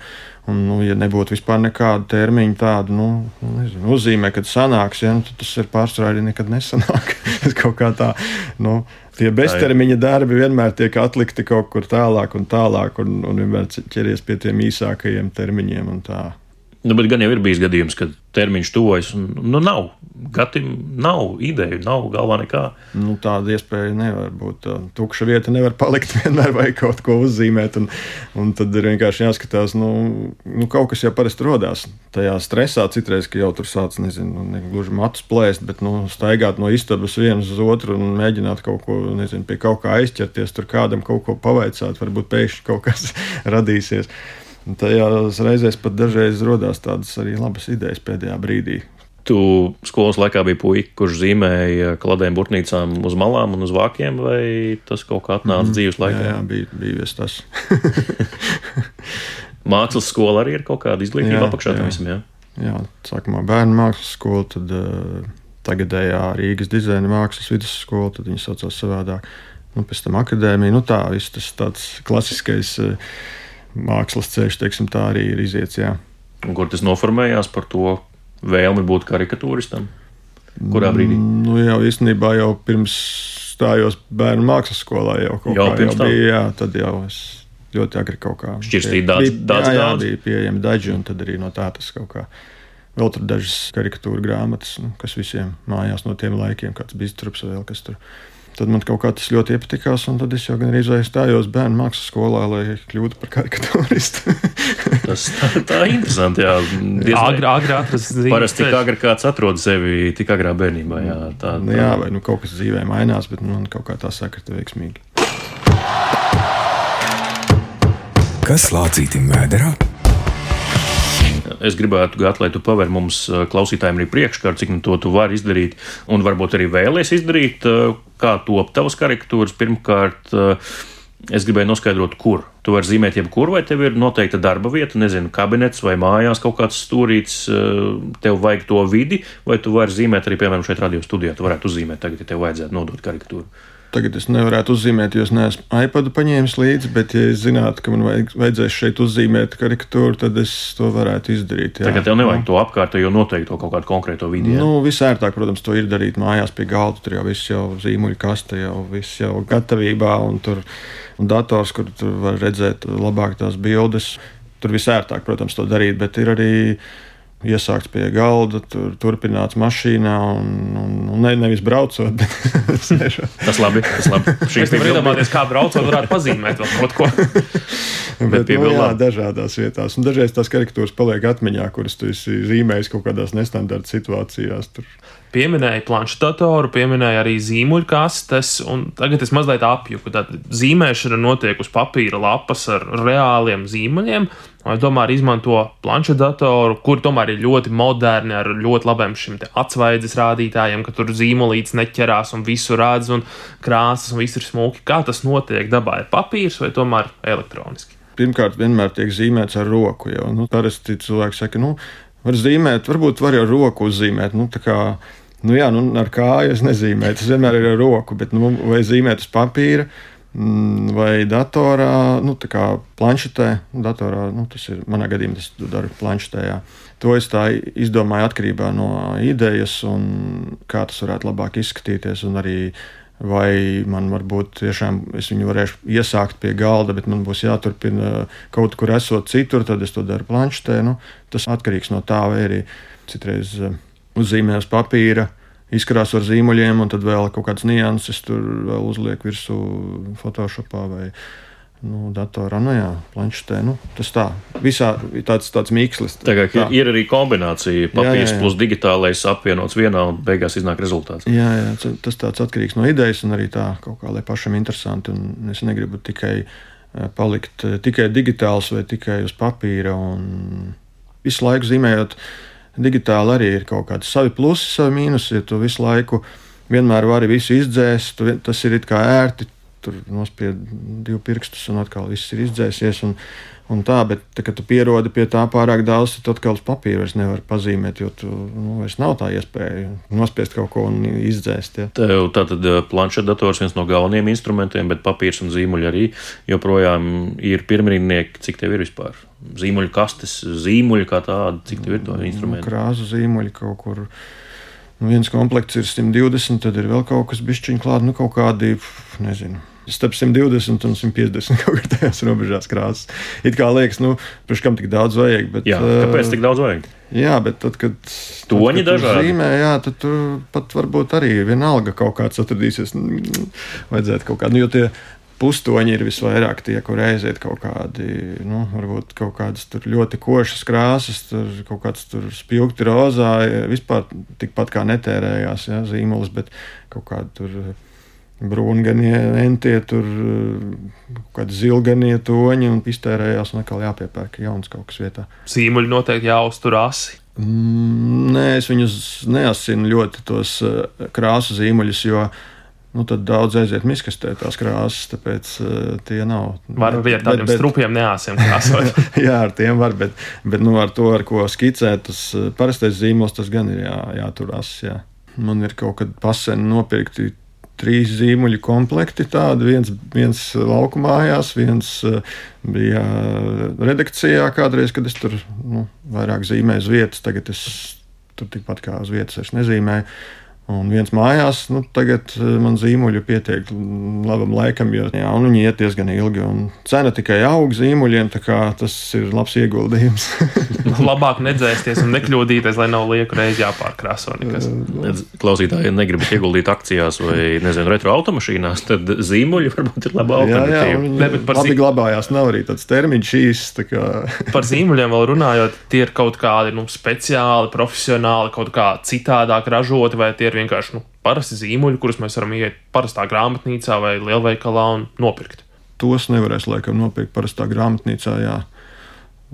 un, nu, ja nebūtu vispār nekāda termiņa, tāda nu, nu, nezinu, uzzīmē, kad sanāks, ja, nu, tad tas ir pārstrādi nekad nesanāk. [laughs] kaut kā tā. Nu, tie beztermiņa darbi vienmēr tiek atlikti kaut kur tālāk un tālāk, un, un vienmēr ķeries pie tiem īsākajiem termiņiem. Nu, bet gan jau ir bijis gadījums, kad termiņš tuvojas, un nu, nav. Gatim nav ideju, nav galvā nekā. Nu, tāda iespēja nevar būt. Tukša vieta nevar palikt, [laughs] vienmēr vajag kaut ko uzzīmēt. Un, un tad ir vienkārši jāskatās, nu, nu kaut kas jau parasti rodās. Tajā stresā citreiz, ka jau tur sāc, nezinu, ne gluži matus plēst, bet nu, staigāt no istabas viens uz otru un mēģināt kaut ko, nezinu, pie kaut kā aizķerties, tur kādam kaut ko pavaicāt, varbūt pēkšņi kaut kas [laughs] radīsies. Tajās reizēs pat dažreiz radās tādas arī labas idejas pēdējā brīdī. Tu skolas laikā biji puika, kurš zīmēja kladēm burtnīcām uz malām un uz vākiem, vai tas kaut kā atnāca mm, dzīves laikā? Jā, jā bija, bija tas. [laughs] Mākslas skola arī ir kaut kāda izglītība apakšā tam visam. Jā. Jā, sākumā bērnu mākslas skola, tad uh, tagadējā Rīgas dizaina mākslas vidusskola, tad viņi saucās savādāk. Nu, pēc tam akadēmija, nu tā, viss tas tāds klasiskais uh, mākslas ceļš, teiksim, tā arī ir iziets, jā. Un kur tas noformējās par to vēlmi būt karikatūristam? Kurā brīdī? Nu, jau īstenībā jau pirms stājos bērnu mākslas skolā jau kaut Jau kā jau bija, jā, tad jau es ļoti agri kaut kā. Šķirstīt Bija- daudz- bija- daudz jā, jā, bija pieejami daži, un tad arī no tā tas kaut kā. Vēl tur dažas karikatūra grāmatas, nu, kas visiem mājās no tiem laikiem, kāds bija strups vai kas tur. Tad man kaut kā tas ļoti iepatikās, un tad es jau gan arī stājos bērnu mākslas skolā, lai kļūtu par karikatūristu. [laughs] Tas tā, tā ir interesanti. Jā, Agri, agri atrast zīmes Parasti tik agri kāds atrod sevi tik agrā bērnībā. Jā, tā, nu, jā, vai nu, kaut kas dzīvē mainās, bet man kaut kā tā sakrita veiksmīgi. Kas lācītim vēderā? Es gribētu, Gat, lai tu paver mums uh, klausītājiem arī priekškārt, cik nu to tu vari izdarīt, un varbūt arī vēlies izdarīt, uh, kā top tavas karikatūras. Pirmkārt, uh, es gribēju noskaidrot, kur. Tu vari zīmēt jebkur, vai tev ir noteikta darba vieta, nezinu, kabinets vai mājās kaut kāds stūrīts, tev vajag to vidi, vai tu vari zīmēt arī, piemēram, šeit radio studijā. Tu varētu uzzīmēt tagad, ja tev vajadzētu nodot karikatūru. Tagad es nevarētu uzzīmēt, jo es neesmu iPadu paņēmis līdzi, bet, ja es zinātu, ka man vajag, vajadzēs šeit uzzīmēt karikatūru, tad es to varētu izdarīt. jā. Tagad tev nevajag to apkārtējo noteikto kaut kādu konkrēto vidi. Nu, visērtāk, protams, to ir darīt mājās pie galda. Tur jau viss jau zīmuļu kaste, jau viss jau gatavībā, un tur un dators, kur tur var redzēt labāk tās bildes. Tur visērtāk, protams, to darīt, bet ir arī iesākts pie galda, tur turpināts mašīnā, un, un, un ne, nevis braucot, bet. [laughs] Tas labi, tas labi. [laughs] Šī Es nevaru iedomāties, kā braucot, varētu pazīmēt vēl kaut ko. [laughs] Bet, pie nu, jā, dažādās vietās. Un dažreiz tās karikatūras paliek atmiņā, kuras tu esi zīmējis kaut kādās nestandarta situācijās. Tur. Pieminēja planšetdatoru, pieminēja arī zīmuļkastes, un tagad es mazliet apjuku. Tad zīmēšana notiek uz papīra lapas ar reāliem zīmuļiem, vai tomēr izmanto planšetdatoru, kur tomēr ir ļoti moderni, ar ļoti labiem šiem atsvaidzes rādītājiem, ka tur zīmolīts neķerās un visu redz, un krāsas un viss ir smuki. Kā tas notiek dabā? Ir papīrs vai tomēr elektroniski? Pirmkārt, vienmēr tiek zīmēts ar roku. Jau. Nu, parasti cilvēki saka, nu, var zīmēt, varbūt var ar roku uzzīmēt. Nu, nu, jā, nu, ar kāju es nezīmēju, tas vienmēr ir ar roku, bet nu, vai zīmēt uz papīra. mm, Vai datorā, nu, tā kā planšetē, datorā, nu, tas ir manā gadījumā, tas dara planšetē. Jā. To es tā izdomāju atkarībā no idejas un kā tas varētu labāk izskatīties. vai man varbūt tiešām es viņu varēšu iesākt pie galda, bet man būs jāturpina kaut kur esot citur, tad es to daru planšetē. Nu, tas atkarīgs no tā, vai arī citreiz eh, uzzīmē uz papīra. Izkrāso ar zīmuļiem, un tad vēl kaut kādas nianses tur uzliek virsū Photoshopā vai nu, datorā. Nu, jā, planšetē. Nu, tas tā, visā tāds, tāds mīkslis. Tagad Tā. ir, arī kombinācija papīrs jā, jā. plus digitālais apvienots vienā un beigās iznāk rezultāts. Jā, jā, tas tāds atkarīgs no idejas, un arī tā kaut kā, lai pašam interesanti. un Es negribu tikai eh, palikt eh, tikai digitāls vai tikai uz papīra. un Visu laiku zīmējot, digitāli arī ir kaut kādi savi plusi, savi mīnusi. Ja tu visu laiku vienmēr vari visu izdzēst, tas ir kā ērti. Tur nospied divu pirkstus, un atkal viss ir izdzēsies. Un, un tā, bet, tā, kad tu pierodi pie tā pārāk daudz, tad atkal uz papīra vairs nevar pazīmēt, jo tu nu, vairs nav tā iespēja nospiest kaut ko un izdzēst. Ja. Tev tātad eh, planšetdators viens no galvenajiem instrumentiem, bet papīrs un zīmuļi arī joprojām ir pirmrindnieki. Cik tev ir vispār? Zīmuļu kastes, zīmuļi kā tādi, cik tev ir to Nu, instrumentu? krāsu zīmuļi kaut kur. Nu, viens komplekts ir 120, tad ir vēl kaut kas bišķiņš klāt, nu kaut kādi, nezinu. Starp 120 un 150 [laughs] kaut kur tajās robežās krāsas. It kā liekas, nu, priekš kam tik daudz vajag. Bet, Jā, eh, kāpēc tik daudz vajag? Jā, bet tad, kad Toņi tad, kad dažādi. Zīmē, jā, tad tur pat varbūt arī vienalga kaut kāds atradīsies. Mm, Vajadzētu kaut kādu, nu, jo tie pustoņi ir visvairāk tie, kur aiziet kaut kādi, nu, varbūt kaut kādas tur ļoti košas krāsas, tur kaut kāds tur spilgti rozā, vispār tikpat kā netērējās jā, zīmols, bet kaut kādi tur. Brūnganie, entie, tur kaut kādi zilganie toņi un iztērējās, un atkal jāpiepērk jauns kaut kas vietā. Zīmuļi noteikti jāuztur asi. Mm, Nē, es viņus neasinu ļoti tos eh, krāsu zīmuļus, jo nu, tad daudz aiziet miskastē tās krāsas, tāpēc uh, tie nav. Var arī ar tādiem bet, strupiem neāsiem krāsot. [laughs] jā, ar tiem var, bet, bet nu, ar to, ar ko skicēt, tas parastais zīmols, tas gan ir jā, jāturās. Jā. Man ir kaut kad pasen nopirkti trīs zīmuļu komplekti. Tādi viens, viens lauku mājās, viens uh, bija redakcijā kādreiz, kad es tur nu, vairāk zīmēju uz vietas. Tagad es tur tikpat kā uz vietas nezīmēju. Un viens mājās, nu, tagad eh, man zīmuļi pietiek labam laikam, jo jā, viņi iet diezgan ilgi. Cena tikai aug zīmuļiem, tā kā tas ir labs ieguldījums. [laughs] [laughs] Labāk nedzēsties un nekļūdīties, lai nav lieku reizi jāpārkrāso. Klausītāji, ja negribat ieguldīt akcijās vai, nezinu, retroautomašīnās, tad zīmuļi varbūt ir laba alternatīva. Jā, jā, viņi ne, par labi zīm... glabājās, nav arī tāds termiņš īsts. Kā... [laughs] par zīmuļiem vēl runājot, tie ir kaut kādi nu, speciāli, profesionāli, kaut kā citādāk ražoti vai tie ir ir vienkārši nu, parasti zīmuļi, kurus mēs varam iet parastā grāmatnīcā vai lielveikalā un nopirkt. Tos nevarēs laikam nopirkt parastā grāmatnīcā. Jā.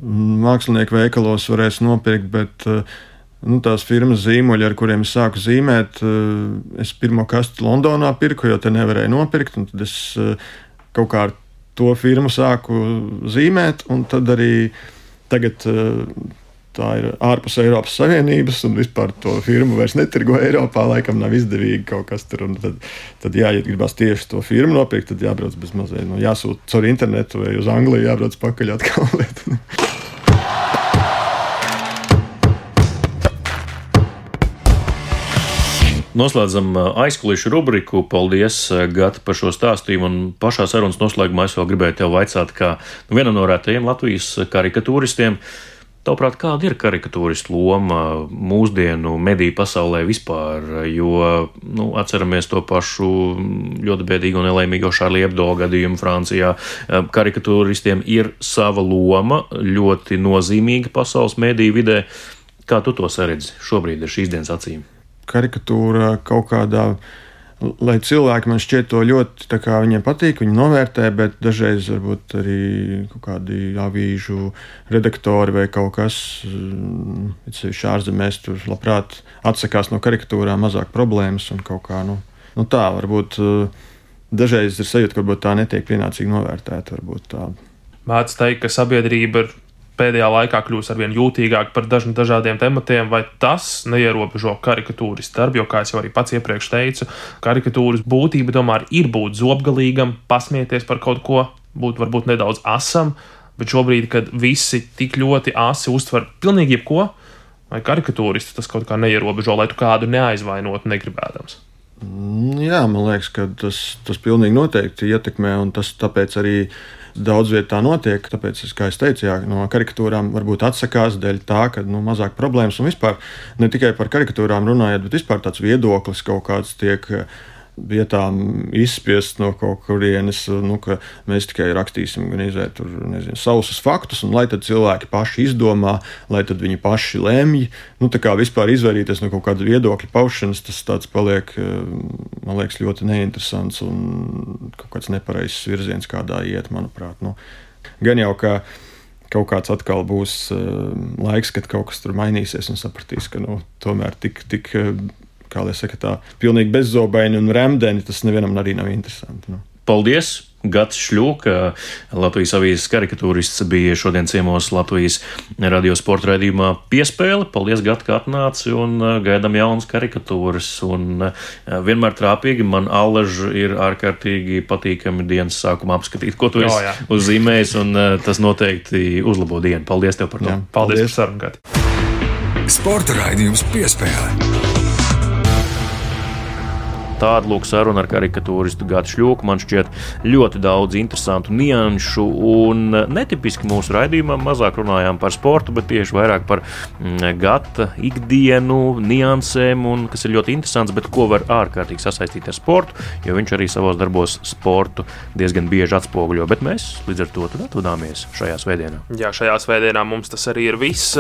Mākslinieku veikalos varēs nopirkt, bet eh, nu, tās firmas zīmuļi, ar kuriem es sāku zīmēt, eh, es pirmo kastu Londonā pirku, jo te nevarēju nopirkt. Tad es eh, kaut kā ar to firmu sāku zīmēt, un tad arī tagad tā ir ārpus Eiropas Savienības, un vispār to firmu vairs netirgo Eiropā. Laikam nav izdevīgi kaut kas tur. Tad, tad jā, ja gribās tieši to firmu nopirkt, tad jābrauc bez mazliet. Nu, jāsūta caur internetu vai uz Angliju, jābrauc pakaļ atkal. [laughs] Noslēdzam uh, aizkulisku rubriku. Paldies, uh, Gata, par šo stāstījumu. Un pašā sarunas noslēgumā es vēl gribēju te vaicāt, kā nu, vienam no rētajiem Latvijas karikatūristiem. Uh, Tavuprāt, kāda ir karikatūristu loma mūsdienu mediju pasaulē vispār? Jo nu, atceramies to pašu ļoti bēdīgo un nelaimīgo Šārlī Ebdo gadījumu Francijā. Karikatūristiem ir sava loma, ļoti nozīmīga pasaules mediju vidē. Kā tu to saredzi šobrīd ar šīs dienas acīm? Karikatūra kaut kādā veidā lai cilvēki man šķiet to ļoti viņiem patīk, viņi novērtē, bet dažreiz varbūt arī kaut kādi avīžu redaktori vai kaut kas, īpaši mm, ārzemēs, tur labprāt atsakās no karikatūrām, mazāk problēmas un kaut kā nu, nu tā varbūt. Eh, dažreiz ir sajūta, ka tā netiek pienācīgi novērtēta. Mēdz teikt, ka sabiedrība ir pēdējā laikā kļūst arvien jūtīgāk par dažna, dažādiem tematiem, vai tas neierobežo karikatūras darbu, jo, kā jau arī pats iepriekš teicu, karikatūras būtība tomēr ir būt zobgalīgam, pasmieties par kaut ko, būt varbūt nedaudz asam, bet šobrīd, kad visi tik ļoti asi uztver pilnīgi jebko, vai karikatūristi tas kaut kā neierobežo, lai tu kādu neaizvainotu negribēdams. Mm, jā, man liekas, ka tas, tas pilnīgi noteikti ietekmē, un tas tāpēc arī daudz vietā notiek. Tāpēc, es, kā jau teicu, jā, no karikatūrām varbūt atsakās dēļ tā, ka nu, mazāk problēmas un vispār ne tikai par karikatūrām runājot, bet vispār tāds viedoklis kaut kāds tiek vietām izspiest no kaut kurienes, nu, ka mēs tikai rakstīsim gan izvērt tur, nezinu, sausus faktus, un lai tad cilvēki paši izdomā, lai tad viņi paši lemj. Nu, tā kā vispār izvairīties no kaut kāda viedokļa paušanas, tas tāds paliek, man liekas, ļoti neinteresants un kaut kāds nepareizs virziens, kādā iet, manuprāt. Nu, gan jau, ka kaut kāds atkal būs uh, laiks, kad kaut kas tur mainīsies un sapratīs, ka nu, tomēr tik, tik uh, kā lai saka, tā pilnīgi bezzobaini un remdeni, tas nevienam arī nav interesanti. Nu. Paldies! Gats Šļūka, Latvijas avīzes karikatūrists, bija šodien ciemos Latvijas radio sporta raidījumā piespēle. Paldies, Gat, ka atnāci un uh, gaidām jaunas karikatūras. Un uh, vienmēr trāpīgi man alaži ir ārkārtīgi patīkami dienas sākumā apskatīt, ko tu esi oh, uzzīmējis, un uh, tas noteikti uzlabo dienu. Paldies tev par to! Jā, paldies, paldies par sarunu, Gat! Sporta raidījums piespēle! Tāda lūk saruna ar karikatūristu Gatu Šļūku man šķiet ļoti daudz interesantu nianšu un netipiski mūsu raidījumā mazāk runājām par sportu, bet tieši vairāk par mm, Gata ikdienu, niansēm un kas ir ļoti interesants, bet ko var ārkārtīgi sasaistīt ar sportu, jo viņš arī savos darbos sportu diezgan bieži atspoguļo. Bet mēs līdz ar to atvadāmies šajā svētdienā. Jā, šajā svētdienā mums tas arī ir viss.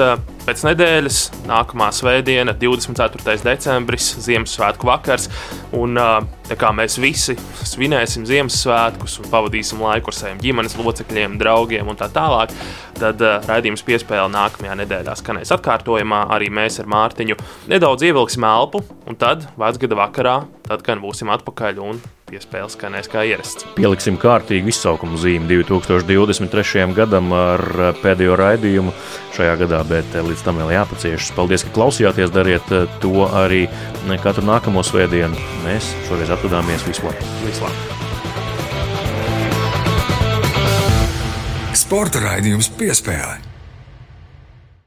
Pēc nedēļas nākamā svētdiena, 24. decembris, Ziemassvētku vakars. Un Un tā kā mēs visi svinēsim Ziemassvētkus un pavadīsim laiku ar saviem ģimenes locekļiem, draugiem un tā tālāk, tad raidījums piespēle nākamajā nedēļā skanēs atkārtojumā. Arī mēs ar Mārtiņu nedaudz ievilksim elpu, un tad vecgada vakarā, tad gan būsim atpakaļ un piespēle skanēs kā ierasts. Pieliksim kārtīgu izsaukumu zīmi 2023. gadam ar pēdējo raidījumu šajā gadā, bet līdz tam vēl jāpaciešas. Paldies, ka klausījāties, dariet to arī katru nākamo svētdienu. Mēs šoreiz atvadāmies vislabāk. Vislabāk! Sporta raidījums piespēlē.